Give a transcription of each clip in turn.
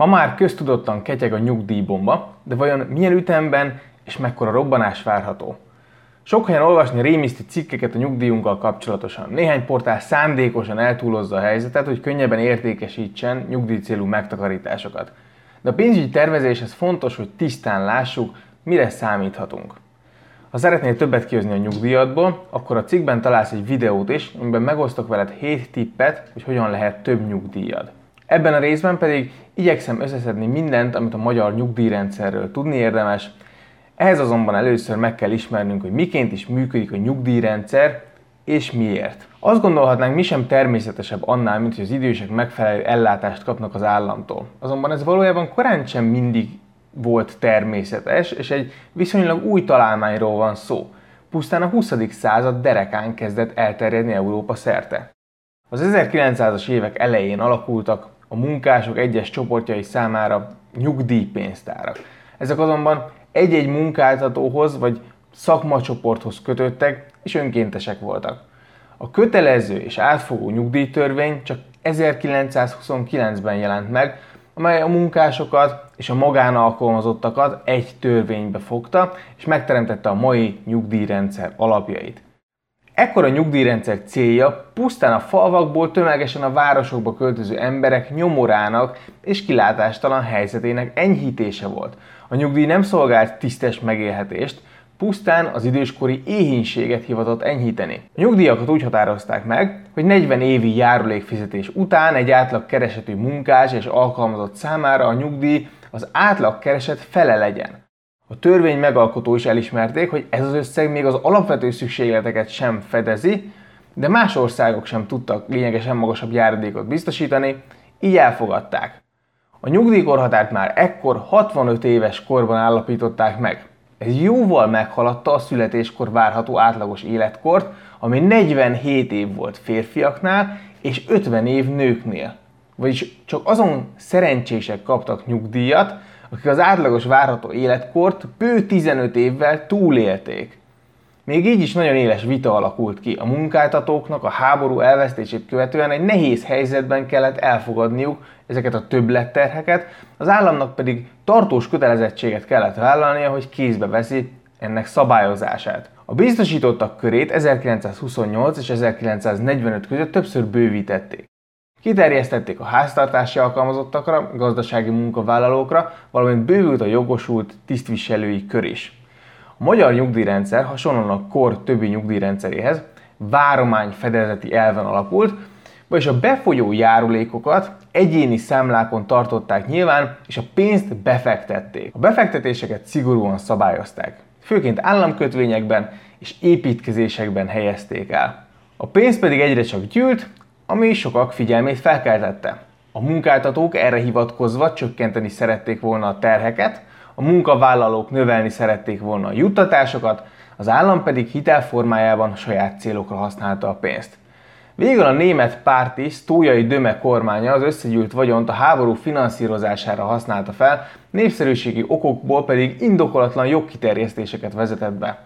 Ma már köztudottan ketyeg a nyugdíjbomba, de vajon milyen ütemben és mekkora robbanás várható? Sok helyen olvasni rémiszti cikkeket a nyugdíjunkkal kapcsolatosan. Néhány portál szándékosan eltúlozza a helyzetet, hogy könnyebben értékesítsen nyugdíjcélú megtakarításokat. De a pénzügyi tervezéshez fontos, hogy tisztán lássuk, mire számíthatunk. Ha szeretnél többet kihozni a nyugdíjadból, akkor a cikkben találsz egy videót is, amiben megosztok veled 7 tippet, hogy hogyan lehet több nyugdíjad. Ebben a részben pedig igyekszem összeszedni mindent, amit a magyar nyugdíjrendszerről tudni érdemes, ehhez azonban először meg kell ismernünk, hogy miként is működik a nyugdíjrendszer, és miért. Azt gondolhatnánk, mi sem természetesebb annál, mint hogy az idősek megfelelő ellátást kapnak az államtól. Azonban ez valójában korán sem mindig volt természetes, és egy viszonylag új találmányról van szó. Pusztán a 20. század derekán kezdett elterjedni Európa szerte. Az 1900-as évek elején alakultak a munkások egyes csoportjai számára nyugdíjpénztárak. Ezek azonban egy-egy munkáltatóhoz vagy szakmacsoporthoz kötöttek és önkéntesek voltak. A kötelező és átfogó nyugdíjtörvény csak 1929-ben jelent meg, amely a munkásokat és a magánalkalmazottakat egy törvénybe fogta, és megteremtette a mai nyugdíjrendszer alapjait. Ekkor a nyugdíjrendszer célja pusztán a falvakból tömegesen a városokba költöző emberek nyomorának és kilátástalan helyzetének enyhítése volt. A nyugdíj nem szolgált tisztes megélhetést, pusztán az időskori éhínséget hivatott enyhíteni. A nyugdíjakat úgy határozták meg, hogy 40 évi járulékfizetés után egy átlag keresetű munkás és alkalmazott számára a nyugdíj az átlag kereset fele legyen. A törvény megalkotó is elismerték, hogy ez az összeg még az alapvető szükségleteket sem fedezi, de más országok sem tudtak lényegesen magasabb járadékot biztosítani, így elfogadták. A nyugdíjkorhatárt már ekkor 65 éves korban állapították meg. Ez jóval meghaladta a születéskor várható átlagos életkort, ami 47 év volt férfiaknál és 50 év nőknél. Vagyis csak azon szerencsések kaptak nyugdíjat, akik az átlagos várható életkort bő 15 évvel túlélték. Még így is nagyon éles vita alakult ki. A munkáltatóknak a háború elvesztését követően egy nehéz helyzetben kellett elfogadniuk ezeket a többletterheket, az államnak pedig tartós kötelezettséget kellett vállalnia, hogy kézbe veszi ennek szabályozását. A biztosítottak körét 1928 és 1945 között többször bővítették. Kiterjesztették a háztartási alkalmazottakra, gazdasági munkavállalókra, valamint bővült a jogosult tisztviselői kör is. A magyar nyugdíjrendszer hasonlóan a kor többi nyugdíjrendszeréhez váromány fedezeti elven alapult, vagyis a befolyó járulékokat egyéni számlákon tartották nyilván, és a pénzt befektették. A befektetéseket szigorúan szabályozták. Főként államkötvényekben és építkezésekben helyezték el. A pénz pedig egyre csak gyűlt, ami sokak figyelmét felkeltette. A munkáltatók erre hivatkozva csökkenteni szerették volna a terheket, a munkavállalók növelni szerették volna a juttatásokat, az állam pedig hitelformájában saját célokra használta a pénzt. Végül a német párti Sztójai Döme kormánya az összegyűlt vagyont a háború finanszírozására használta fel, népszerűségi okokból pedig indokolatlan jogkiterjesztéseket vezetett be.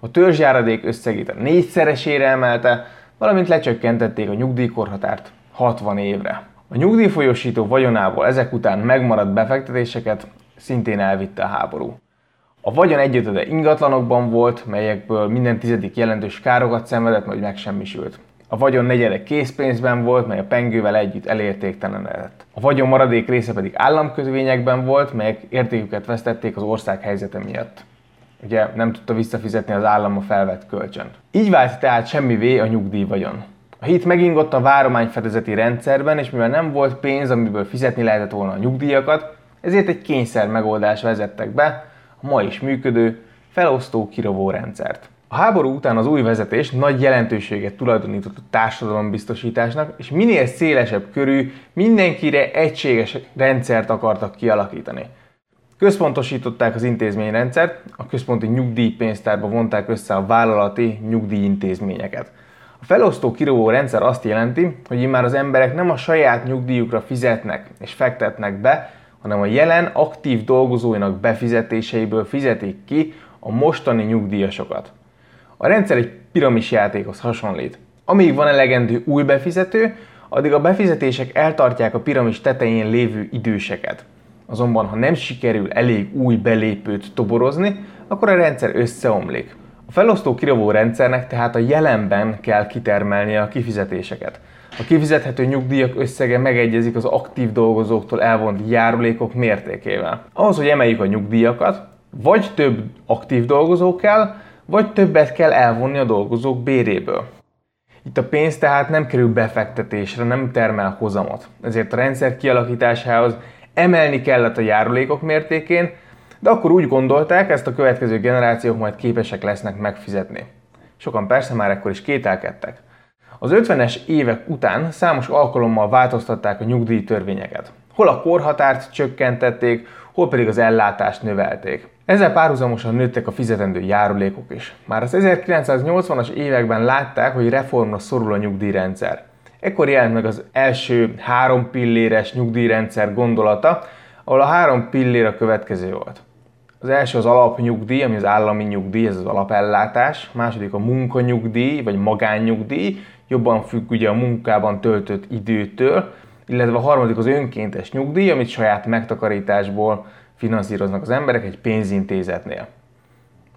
A törzsjáradék összegét a négyszeresére emelte, valamint lecsökkentették a nyugdíjkorhatárt 60 évre. A nyugdíjfolyosító vagyonából ezek után megmaradt befektetéseket szintén elvitte a háború. A vagyon egyötöde ingatlanokban volt, melyekből minden tizedik jelentős károkat szenvedett, vagy megsemmisült. A vagyon negyede készpénzben volt, mely a pengővel együtt elértéktelenedett. A vagyon maradék része pedig államkötvényekben volt, melyek értéküket vesztették az ország helyzete miatt. Ugye nem tudta visszafizetni az állam a felvett kölcsönt. Így vált tehát semmivé a nyugdíj vagyon. A hit megingott a várományfedezeti rendszerben, és mivel nem volt pénz, amiből fizetni lehetett volna a nyugdíjakat, ezért egy kényszer megoldás vezettek be, a ma is működő felosztó kirovó rendszert. A háború után az új vezetés nagy jelentőséget tulajdonított a társadalombiztosításnak, és minél szélesebb körű, mindenkire egységes rendszert akartak kialakítani. Központosították az intézményrendszert, a központi nyugdíjpénztárba vonták össze a vállalati nyugdíjintézményeket. A felosztó kirovó rendszer azt jelenti, hogy már az emberek nem a saját nyugdíjukra fizetnek és fektetnek be, hanem a jelen aktív dolgozóinak befizetéseiből fizetik ki a mostani nyugdíjasokat. A rendszer egy piramis játékhoz hasonlít. Amíg van elegendő új befizető, addig a befizetések eltartják a piramis tetején lévő időseket. Azonban, ha nem sikerül elég új belépőt toborozni, akkor a rendszer összeomlik. A felosztó kirovó rendszernek tehát a jelenben kell kitermelnie a kifizetéseket. A kifizethető nyugdíjak összege megegyezik az aktív dolgozóktól elvont járulékok mértékével. Ahhoz, hogy emeljük a nyugdíjakat, vagy több aktív dolgozó kell, vagy többet kell elvonni a dolgozók béréből. Itt a pénz tehát nem kerül befektetésre, nem termel hozamot. Ezért a rendszer kialakításához emelni kellett a járulékok mértékén, de akkor úgy gondolták, ezt a következő generációk majd képesek lesznek megfizetni. Sokan persze már ekkor is kételkedtek. Az 50-es évek után számos alkalommal változtatták a nyugdíjtörvényeket. Hol a korhatárt csökkentették, hol pedig az ellátást növelték. Ezzel párhuzamosan nőttek a fizetendő járulékok is. Már az 1980-as években látták, hogy reformra szorul a nyugdíjrendszer. Ekkor jelent meg az első három pilléres nyugdíjrendszer gondolata, ahol a három pillér a következő volt. Az első az alapnyugdíj, ami az állami nyugdíj, ez az alapellátás. A második a munkanyugdíj, vagy magánnyugdíj, jobban függ ugye a munkában töltött időtől, illetve a harmadik az önkéntes nyugdíj, amit saját megtakarításból finanszíroznak az emberek egy pénzintézetnél.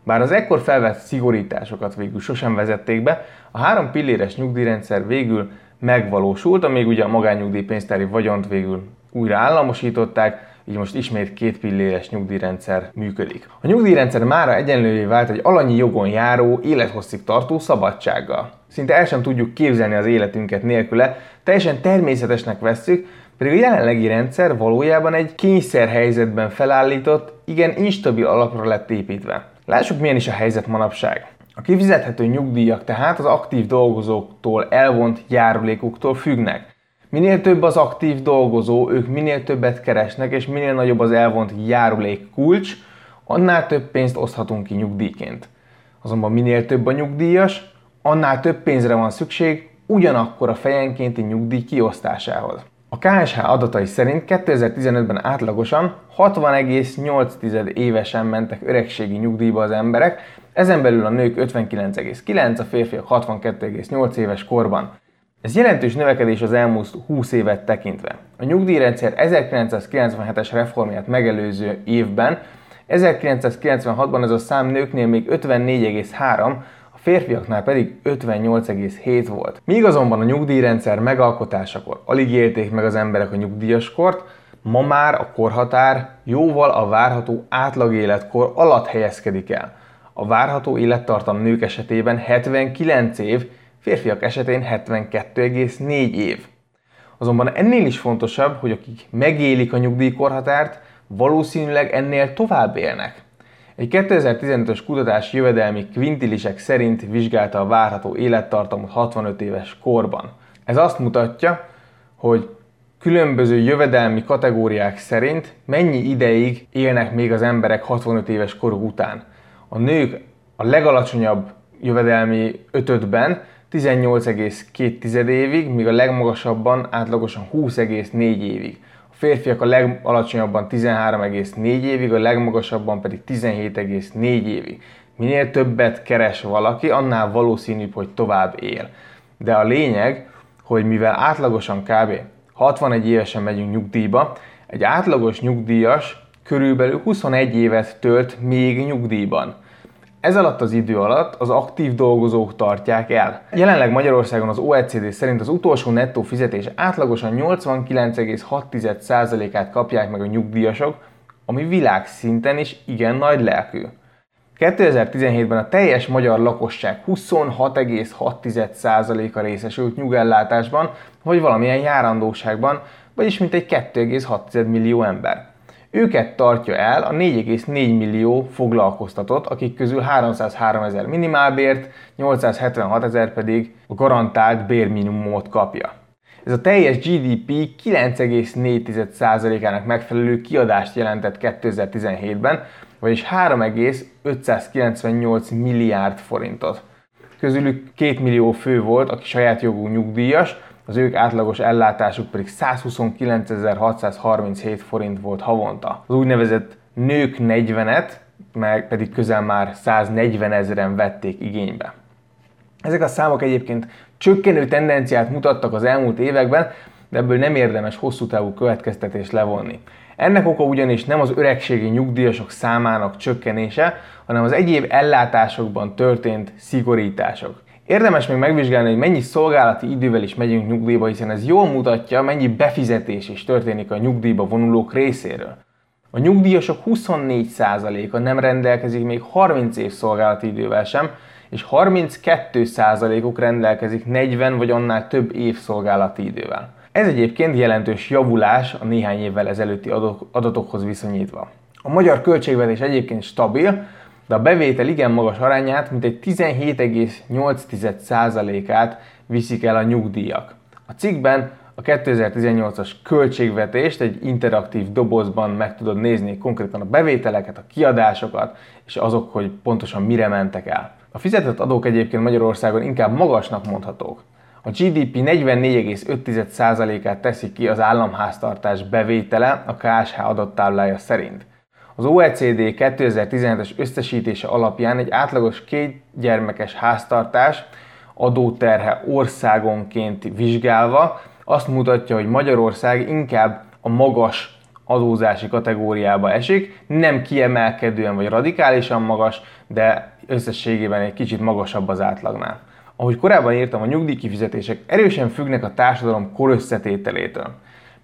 Bár az ekkor felvett szigorításokat végül sosem vezették be, a három pilléres nyugdíjrendszer végül megvalósult, amíg ugye a magánnyugdíjpénztári vagyont végül újra államosították, így most ismét két pilléres nyugdíjrendszer működik. A nyugdíjrendszer mára egyenlővé vált egy alanyi jogon járó, élethosszig tartó szabadsággal. Szinte el sem tudjuk képzelni az életünket nélküle, teljesen természetesnek vesszük, pedig a jelenlegi rendszer valójában egy kényszerhelyzetben felállított, igen instabil alapra lett építve. Lássuk milyen is a helyzet manapság. A kifizethető nyugdíjak tehát az aktív dolgozóktól elvont járulékoktól függnek. Minél több az aktív dolgozó, ők minél többet keresnek, és minél nagyobb az elvont járulék kulcs, annál több pénzt oszthatunk ki nyugdíjként. Azonban minél több a nyugdíjas, annál több pénzre van szükség ugyanakkor a fejenkénti nyugdíj kiosztásához. A KSH adatai szerint 2015-ben átlagosan 60,8 évesen mentek öregségi nyugdíjba az emberek, ezen belül a nők 59,9, a férfiak 62,8 éves korban. Ez jelentős növekedés az elmúlt 20 évet tekintve. A nyugdíjrendszer 1997-es reformját megelőző évben 1996-ban ez a szám nőknél még 54,3, a férfiaknál pedig 58,7 volt. Míg azonban a nyugdíjrendszer megalkotásakor alig élték meg az emberek a nyugdíjaskort, ma már a korhatár jóval a várható átlagéletkor alatt helyezkedik el. A várható élettartam nők esetében 79 év, férfiak esetén 72,4 év. Azonban ennél is fontosabb, hogy akik megélik a nyugdíjkorhatárt, valószínűleg ennél tovább élnek. Egy 2015-ös kutatás jövedelmi kvintilisek szerint vizsgálta a várható élettartamot 65 éves korban. Ez azt mutatja, hogy különböző jövedelmi kategóriák szerint mennyi ideig élnek még az emberek 65 éves koruk után. A nők a legalacsonyabb jövedelmi ötödben 18,2 évig, míg a legmagasabban átlagosan 20,4 évig. A férfiak a legalacsonyabban 13,4 évig, a legmagasabban pedig 17,4 évig. Minél többet keres valaki, annál valószínűbb, hogy tovább él. De a lényeg, hogy mivel átlagosan kb. 61 évesen megyünk nyugdíjba, egy átlagos nyugdíjas körülbelül 21 évet tölt még nyugdíjban. Ez alatt az idő alatt az aktív dolgozók tartják el. Jelenleg Magyarországon az OECD szerint az utolsó nettó fizetés átlagosan 89,6%-át kapják meg a nyugdíjasok, ami világszinten is igen nagy lelkű. 2017-ben a teljes magyar lakosság 26,6%-a részesült nyugellátásban, vagy valamilyen járandóságban, vagyis mintegy 2,6 millió ember. Őket tartja el a 4,4 millió foglalkoztatott, akik közül 303 ezer minimálbért, 876 ezer pedig a garantált bérminimumot kapja. Ez a teljes GDP 9,4%-ának megfelelő kiadást jelentett 2017-ben, vagyis 3,598 milliárd forintot. Közülük 2 millió fő volt, aki saját jogú nyugdíjas, az ők átlagos ellátásuk pedig 129.637 forint volt havonta. Az úgynevezett nők 40-et, meg pedig közel már 140 ezeren vették igénybe. Ezek a számok egyébként csökkenő tendenciát mutattak az elmúlt években, de ebből nem érdemes hosszú távú következtetést levonni. Ennek oka ugyanis nem az öregségi nyugdíjasok számának csökkenése, hanem az egyéb ellátásokban történt szigorítások. Érdemes még megvizsgálni, hogy mennyi szolgálati idővel is megyünk nyugdíjba, hiszen ez jól mutatja, mennyi befizetés is történik a nyugdíjba vonulók részéről. A nyugdíjasok 24%-a nem rendelkezik még 30 év szolgálati idővel sem, és 32%-uk rendelkezik 40 vagy annál több év szolgálati idővel. Ez egyébként jelentős javulás a néhány évvel ezelőtti adatokhoz viszonyítva. A magyar költségvetés egyébként stabil, de a bevétel igen magas arányát, mint egy 17,8%-át viszik el a nyugdíjak. A cikkben a 2018-as költségvetést egy interaktív dobozban meg tudod nézni konkrétan a bevételeket, a kiadásokat, és azok, hogy pontosan mire mentek el. A fizetett adók egyébként Magyarországon inkább magasnak mondhatók. A GDP 44,5%-át teszi ki az államháztartás bevétele a KSH adattáblája szerint. Az OECD 2017-es összesítése alapján egy átlagos két gyermekes háztartás adóterhe országonként vizsgálva azt mutatja, hogy Magyarország inkább a magas adózási kategóriába esik, nem kiemelkedően vagy radikálisan magas, de összességében egy kicsit magasabb az átlagnál. Ahogy korábban írtam, a nyugdíjkifizetések erősen függnek a társadalom korösszetételétől.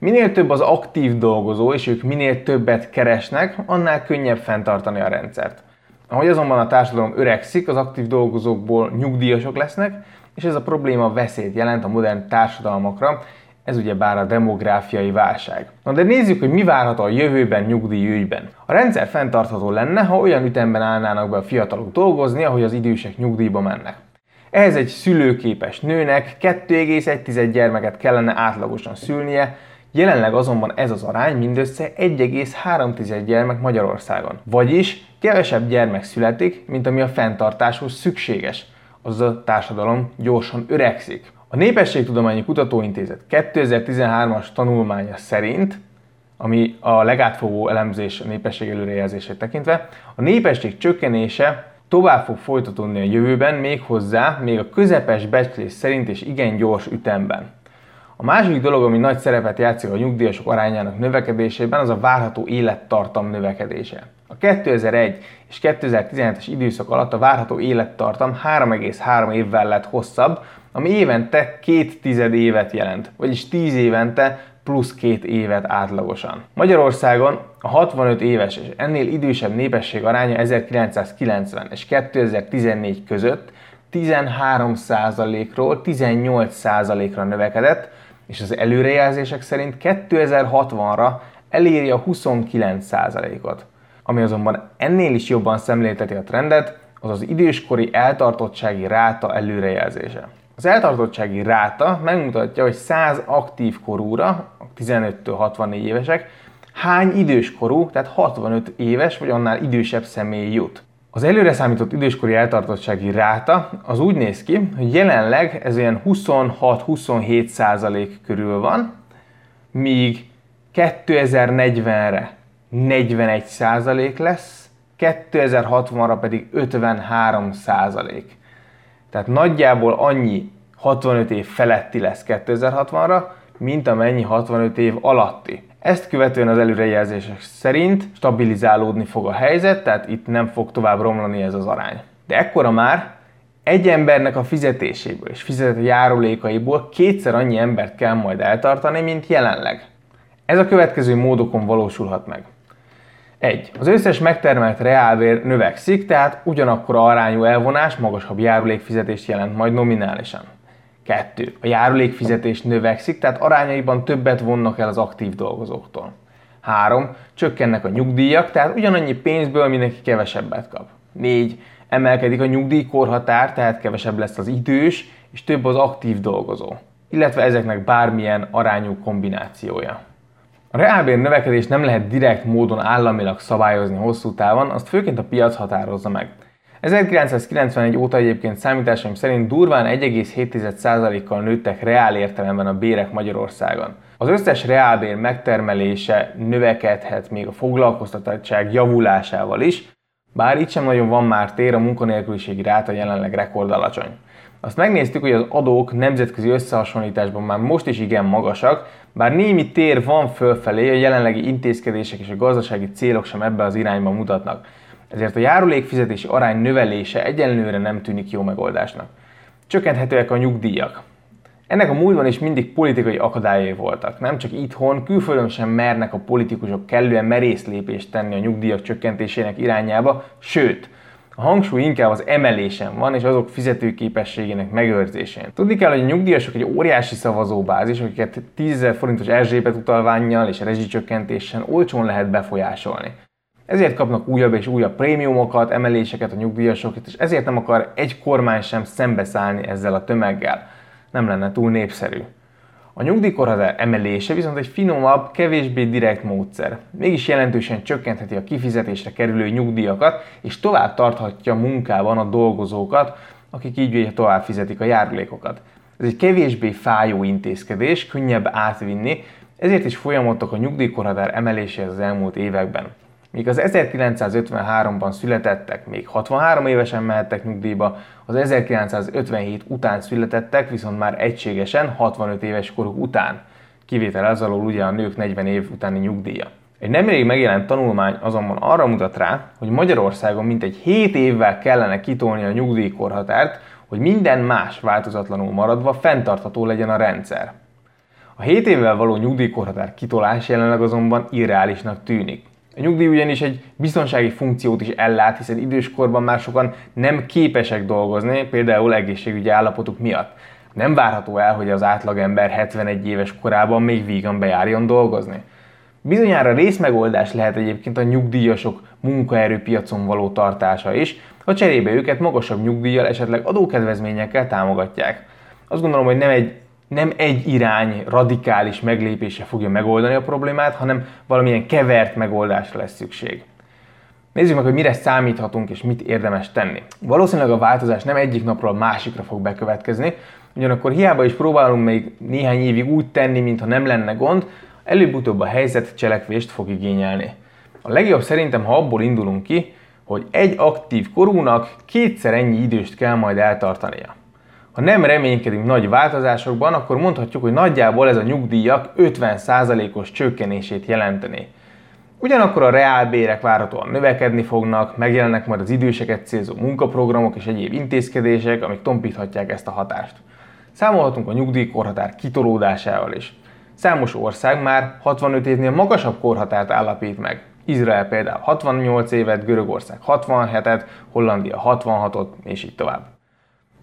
Minél több az aktív dolgozó, és ők minél többet keresnek, annál könnyebb fenntartani a rendszert. Ahogy azonban a társadalom öregszik, az aktív dolgozókból nyugdíjasok lesznek, és ez a probléma veszélyt jelent a modern társadalmakra, ez ugye bár a demográfiai válság. Na de nézzük, hogy mi várható a jövőben nyugdíjügyben. A rendszer fenntartható lenne, ha olyan ütemben állnának be a fiatalok dolgozni, ahogy az idősek nyugdíjba mennek. Ehhez egy szülőképes nőnek 2,1 gyermeket kellene átlagosan szülnie, jelenleg azonban ez az arány mindössze 1,3 gyermek Magyarországon. Vagyis kevesebb gyermek születik, mint ami a fenntartáshoz szükséges. Az a társadalom gyorsan öregszik. A Népességtudományi Kutatóintézet 2013-as tanulmánya szerint ami a legátfogó elemzés a népesség előrejelzését tekintve, a népesség csökkenése tovább fog folytatódni a jövőben, még hozzá, még a közepes becslés szerint és igen gyors ütemben. A másik dolog, ami nagy szerepet játszik a nyugdíjasok arányának növekedésében, az a várható élettartam növekedése. A 2001 és 2017-es időszak alatt a várható élettartam 3,3 évvel lett hosszabb, ami évente két tized évet jelent, vagyis 10 évente plusz két évet átlagosan. Magyarországon a 65 éves és ennél idősebb népesség aránya 1990 és 2014 között 13%-ról 18%-ra növekedett, és az előrejelzések szerint 2060-ra eléri a 29%-ot. Ami azonban ennél is jobban szemlélteti a trendet, az az időskori eltartottsági ráta előrejelzése. Az eltartottsági ráta megmutatja, hogy 100 aktív korúra, 15-től 64 évesek, hány időskorú, tehát 65 éves vagy annál idősebb személy jut. Az előre számított időskori eltartottsági ráta az úgy néz ki, hogy jelenleg ez olyan 26-27 százalék körül van, míg 2040-re 41 százalék lesz, 2060-ra pedig 53 százalék. Tehát nagyjából annyi 65 év feletti lesz 2060-ra, mint amennyi 65 év alatti. Ezt követően az előrejelzések szerint stabilizálódni fog a helyzet, tehát itt nem fog tovább romlani ez az arány. De ekkora már egy embernek a fizetéséből és fizetett járulékaiból kétszer annyi embert kell majd eltartani, mint jelenleg. Ez a következő módokon valósulhat meg. 1. Az összes megtermelt reálbér növekszik, tehát ugyanakkor arányú elvonás magasabb járulékfizetést jelent majd nominálisan. 2. A járulékfizetés növekszik, tehát arányaiban többet vonnak el az aktív dolgozóktól. 3. Csökkennek a nyugdíjak, tehát ugyanannyi pénzből mindenki kevesebbet kap. 4. Emelkedik a nyugdíjkorhatár, tehát kevesebb lesz az idős, és több az aktív dolgozó. Illetve ezeknek bármilyen arányú kombinációja. A reálbér növekedést nem lehet direkt módon államilag szabályozni hosszú távon, azt főként a piac határozza meg. 1991 óta egyébként számításaim szerint durván 1,7%-kal nőttek reál értelemben a bérek Magyarországon. Az összes reálbér megtermelése növekedhet még a foglalkoztatottság javulásával is, bár itt sem nagyon van már tér, a munkanélküliségi ráta jelenleg rekord alacsony. Azt megnéztük, hogy az adók nemzetközi összehasonlításban már most is igen magasak, Bár némi tér van fölfelé, a jelenlegi intézkedések és a gazdasági célok sem ebbe az irányba mutatnak. Ezért a járulékfizetési arány növelése egyenlőre nem tűnik jó megoldásnak. Csökkenthetőek a nyugdíjak. Ennek a múltban is mindig politikai akadályai voltak. Nem csak itthon, külföldön sem mernek a politikusok kellően merész lépést tenni a nyugdíjak csökkentésének irányába, sőt, a hangsúly inkább az emelésen van, és azok fizetőképességének megőrzésén. Tudni kell, hogy a nyugdíjasok egy óriási szavazóbázis, akiket 10 forintos Erzsébet utalványjal és rezsicsökkentésen olcsón lehet befolyásolni. Ezért kapnak újabb és újabb prémiumokat, emeléseket a nyugdíjasok, és ezért nem akar egy kormány sem szembeszállni ezzel a tömeggel. Nem lenne túl népszerű. A nyugdíjkorhatár emelése viszont egy finomabb, kevésbé direkt módszer. Mégis jelentősen csökkentheti a kifizetésre kerülő nyugdíjakat, és tovább tarthatja munkában a dolgozókat, akik így ugye tovább fizetik a járulékokat. Ez egy kevésbé fájó intézkedés, könnyebb átvinni, ezért is folyamodtak a nyugdíjkorhatár emeléséhez az elmúlt években. Míg az 1953-ban születettek még 63 évesen mehettek nyugdíjba, az 1957 után születettek viszont már egységesen 65 éves koruk után. Kivétel ez alól ugye a nők 40 év utáni nyugdíja. Egy nemrég megjelent tanulmány azonban arra mutat rá, hogy Magyarországon mintegy 7 évvel kellene kitolni a nyugdíjkorhatárt, hogy minden más változatlanul maradva fenntartható legyen a rendszer. A 7 évvel való nyugdíjkorhatár kitolás jelenleg azonban irreálisnak tűnik. A nyugdíj ugyanis egy biztonsági funkciót is ellát, hiszen időskorban már sokan nem képesek dolgozni, például egészségügyi állapotuk miatt. Nem várható el, hogy az átlagember 71 éves korában még vígan bejárjon dolgozni. Bizonyára részmegoldás lehet egyébként a nyugdíjasok munkaerőpiacon való tartása is, ha cserébe őket magasabb nyugdíjjal, esetleg adókedvezményekkel támogatják. Azt gondolom, hogy nem egy nem egy irány radikális meglépése fogja megoldani a problémát, hanem valamilyen kevert megoldásra lesz szükség. Nézzük meg, hogy mire számíthatunk és mit érdemes tenni. Valószínűleg a változás nem egyik napról a másikra fog bekövetkezni, ugyanakkor hiába is próbálunk még néhány évig úgy tenni, mintha nem lenne gond, előbb-utóbb a helyzet cselekvést fog igényelni. A legjobb szerintem, ha abból indulunk ki, hogy egy aktív korúnak kétszer ennyi időst kell majd eltartania. Ha nem reménykedünk nagy változásokban, akkor mondhatjuk, hogy nagyjából ez a nyugdíjak 50%-os csökkenését jelenteni. Ugyanakkor a reálbérek várhatóan növekedni fognak, megjelennek majd az időseket célzó munkaprogramok és egyéb intézkedések, amik tompíthatják ezt a hatást. Számolhatunk a nyugdíjkorhatár kitolódásával is. Számos ország már 65 évnél magasabb korhatárt állapít meg. Izrael például 68 évet, Görögország 67-et, Hollandia 66-ot, és így tovább.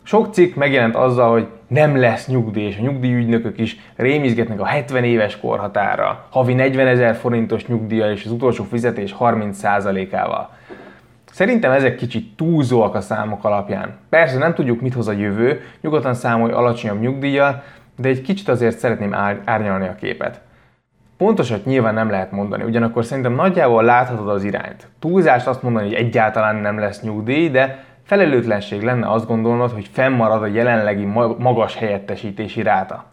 Sok cikk megjelent azzal, hogy nem lesz nyugdíj, és a nyugdíjügynökök is rémizgetnek a 70 éves korhatára, havi 40 ezer forintos nyugdíjjal és az utolsó fizetés 30%-ával. Szerintem ezek kicsit túlzóak a számok alapján. Persze nem tudjuk, mit hoz a jövő, nyugodtan számolj alacsonyabb nyugdíjjal, de egy kicsit azért szeretném árnyalni a képet. Pontosat nyilván nem lehet mondani, ugyanakkor szerintem nagyjából láthatod az irányt. Túlzást azt mondani, hogy egyáltalán nem lesz nyugdíj, de Felelőtlenség lenne azt gondolnod, hogy fennmarad a jelenlegi magas helyettesítési ráta.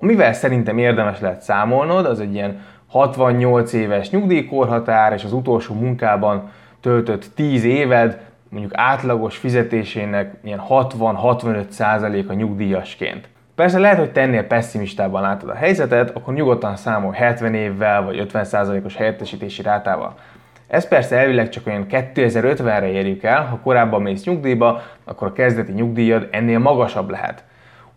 Amivel szerintem érdemes lehet számolnod, az egy ilyen 68 éves nyugdíjkorhatár és az utolsó munkában töltött 10 éved, mondjuk átlagos fizetésének ilyen 60-65% a nyugdíjasként. Persze lehet, hogy tennél pessimistában látod a helyzetet, akkor nyugodtan számolj 70 évvel vagy 50%-os helyettesítési rátával. Ez persze elvileg csak olyan 2050-re érjük el, ha korábban mész nyugdíjba, akkor a kezdeti nyugdíjad ennél magasabb lehet.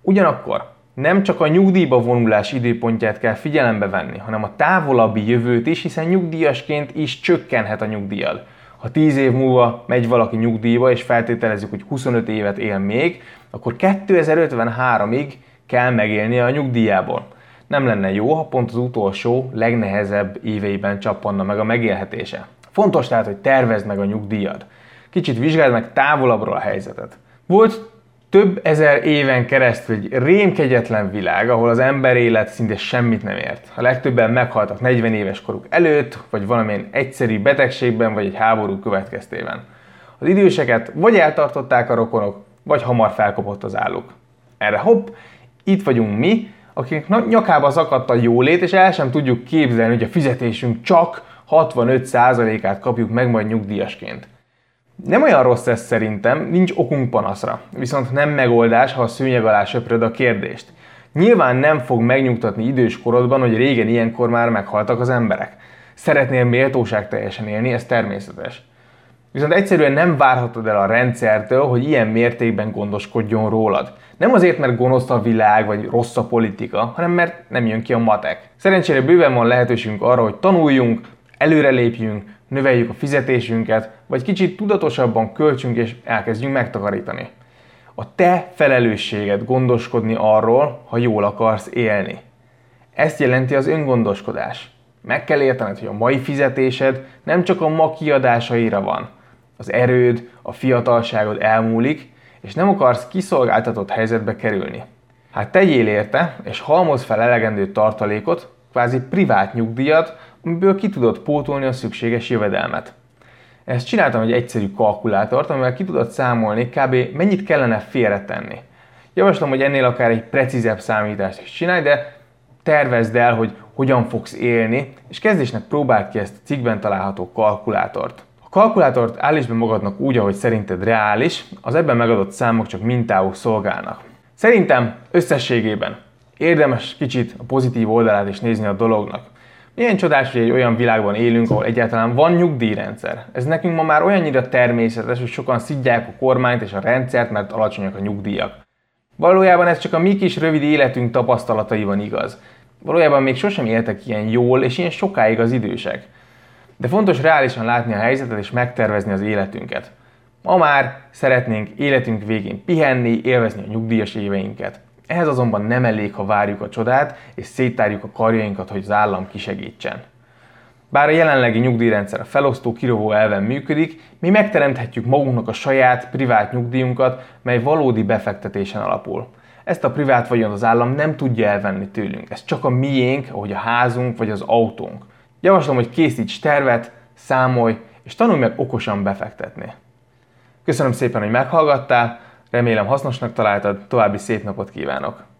Ugyanakkor nem csak a nyugdíjba vonulás időpontját kell figyelembe venni, hanem a távolabbi jövőt is, hiszen nyugdíjasként is csökkenhet a nyugdíjad. Ha 10 év múlva megy valaki nyugdíjba, és feltételezzük, hogy 25 évet él még, akkor 2053-ig kell megélnie a nyugdíjából. Nem lenne jó, ha pont az utolsó, legnehezebb éveiben csappanna meg a megélhetése. Fontos tehát, hogy tervezd meg a nyugdíjad. Kicsit vizsgáld meg távolabbról a helyzetet. Volt több ezer éven keresztül egy rémkegyetlen világ, ahol az ember élet szinte semmit nem ért. A legtöbben meghaltak 40 éves koruk előtt, vagy valamilyen egyszerű betegségben, vagy egy háború következtében. Az időseket vagy eltartották a rokonok, vagy hamar felkopott az álluk. Erre hopp, itt vagyunk mi, akik nyakába szakadt a jólét, és el sem tudjuk képzelni, hogy a fizetésünk csak 65%-át kapjuk meg majd nyugdíjasként. Nem olyan rossz ez szerintem, nincs okunk panaszra. Viszont nem megoldás, ha a szőnyeg alá söpröd a kérdést. Nyilván nem fog megnyugtatni idős korodban, hogy régen ilyenkor már meghaltak az emberek. Szeretnél méltóság teljesen élni, ez természetes. Viszont egyszerűen nem várhatod el a rendszertől, hogy ilyen mértékben gondoskodjon rólad. Nem azért, mert gonosz a világ, vagy rossz a politika, hanem mert nem jön ki a matek. Szerencsére bőven van lehetőségünk arra, hogy tanuljunk, előrelépjünk, növeljük a fizetésünket, vagy kicsit tudatosabban költsünk és elkezdjünk megtakarítani. A te felelősséged gondoskodni arról, ha jól akarsz élni. Ezt jelenti az öngondoskodás. Meg kell értened, hogy a mai fizetésed nem csak a ma kiadásaira van. Az erőd, a fiatalságod elmúlik, és nem akarsz kiszolgáltatott helyzetbe kerülni. Hát tegyél érte, és halmoz fel elegendő tartalékot, kvázi privát nyugdíjat, amiből ki tudod pótolni a szükséges jövedelmet. Ezt csináltam egy egyszerű kalkulátort, amivel ki tudod számolni kb. mennyit kellene félretenni. Javaslom, hogy ennél akár egy precízebb számítást is csinálj, de tervezd el, hogy hogyan fogsz élni, és kezdésnek próbáld ki ezt a cikkben található kalkulátort. A kalkulátort állítsd be magadnak úgy, ahogy szerinted reális, az ebben megadott számok csak mintául szolgálnak. Szerintem összességében érdemes kicsit a pozitív oldalát is nézni a dolognak. Milyen csodás, hogy egy olyan világban élünk, ahol egyáltalán van nyugdíjrendszer. Ez nekünk ma már olyannyira természetes, hogy sokan szidják a kormányt és a rendszert, mert alacsonyak a nyugdíjak. Valójában ez csak a mi kis rövid életünk tapasztalataiban igaz. Valójában még sosem éltek ilyen jól és ilyen sokáig az idősek. De fontos reálisan látni a helyzetet és megtervezni az életünket. Ma már szeretnénk életünk végén pihenni, élvezni a nyugdíjas éveinket. Ehhez azonban nem elég, ha várjuk a csodát, és széttárjuk a karjainkat, hogy az állam kisegítsen. Bár a jelenlegi nyugdíjrendszer a felosztó kirovó elven működik, mi megteremthetjük magunknak a saját privát nyugdíjunkat, mely valódi befektetésen alapul. Ezt a privát vagyon az állam nem tudja elvenni tőlünk. Ez csak a miénk, ahogy a házunk vagy az autónk. Javaslom, hogy készíts tervet, számolj, és tanulj meg okosan befektetni. Köszönöm szépen, hogy meghallgattál, remélem hasznosnak találtad, további szép napot kívánok!